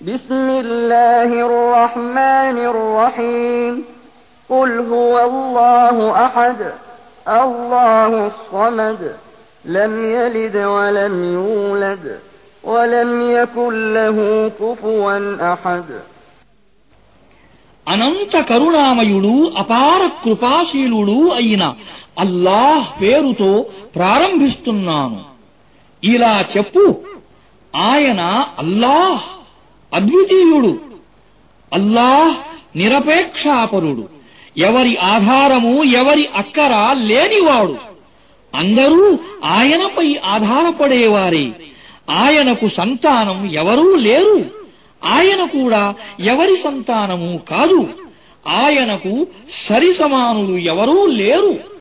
بسم الله الرحمن الرحيم قل هو الله أحد الله الصمد لم يلد ولم يولد ولم يكن له كفوا أحد అనంత కరుణామయుడు అపార కృపాశీలుడు అయిన అల్లాహ్ పేరుతో ప్రారంభిస్తున్నాను ఇలా చెప్పు ఆయన అల్లాహ్ అద్వితీయుడు. అల్లాహ్ నిరపేక్షాపరుడు. ఎవరి ఆధారము ఎవరి అక్కర లేనివాడు. అందరూ ఆయనపై ఆధారపడేవారే. ఆయనకు సంతానం ఎవరూ లేరు. ఆయన కూడా ఎవరి సంతానము కాదు. ఆయనకు సరిసమానులు ఎవరూ లేరు.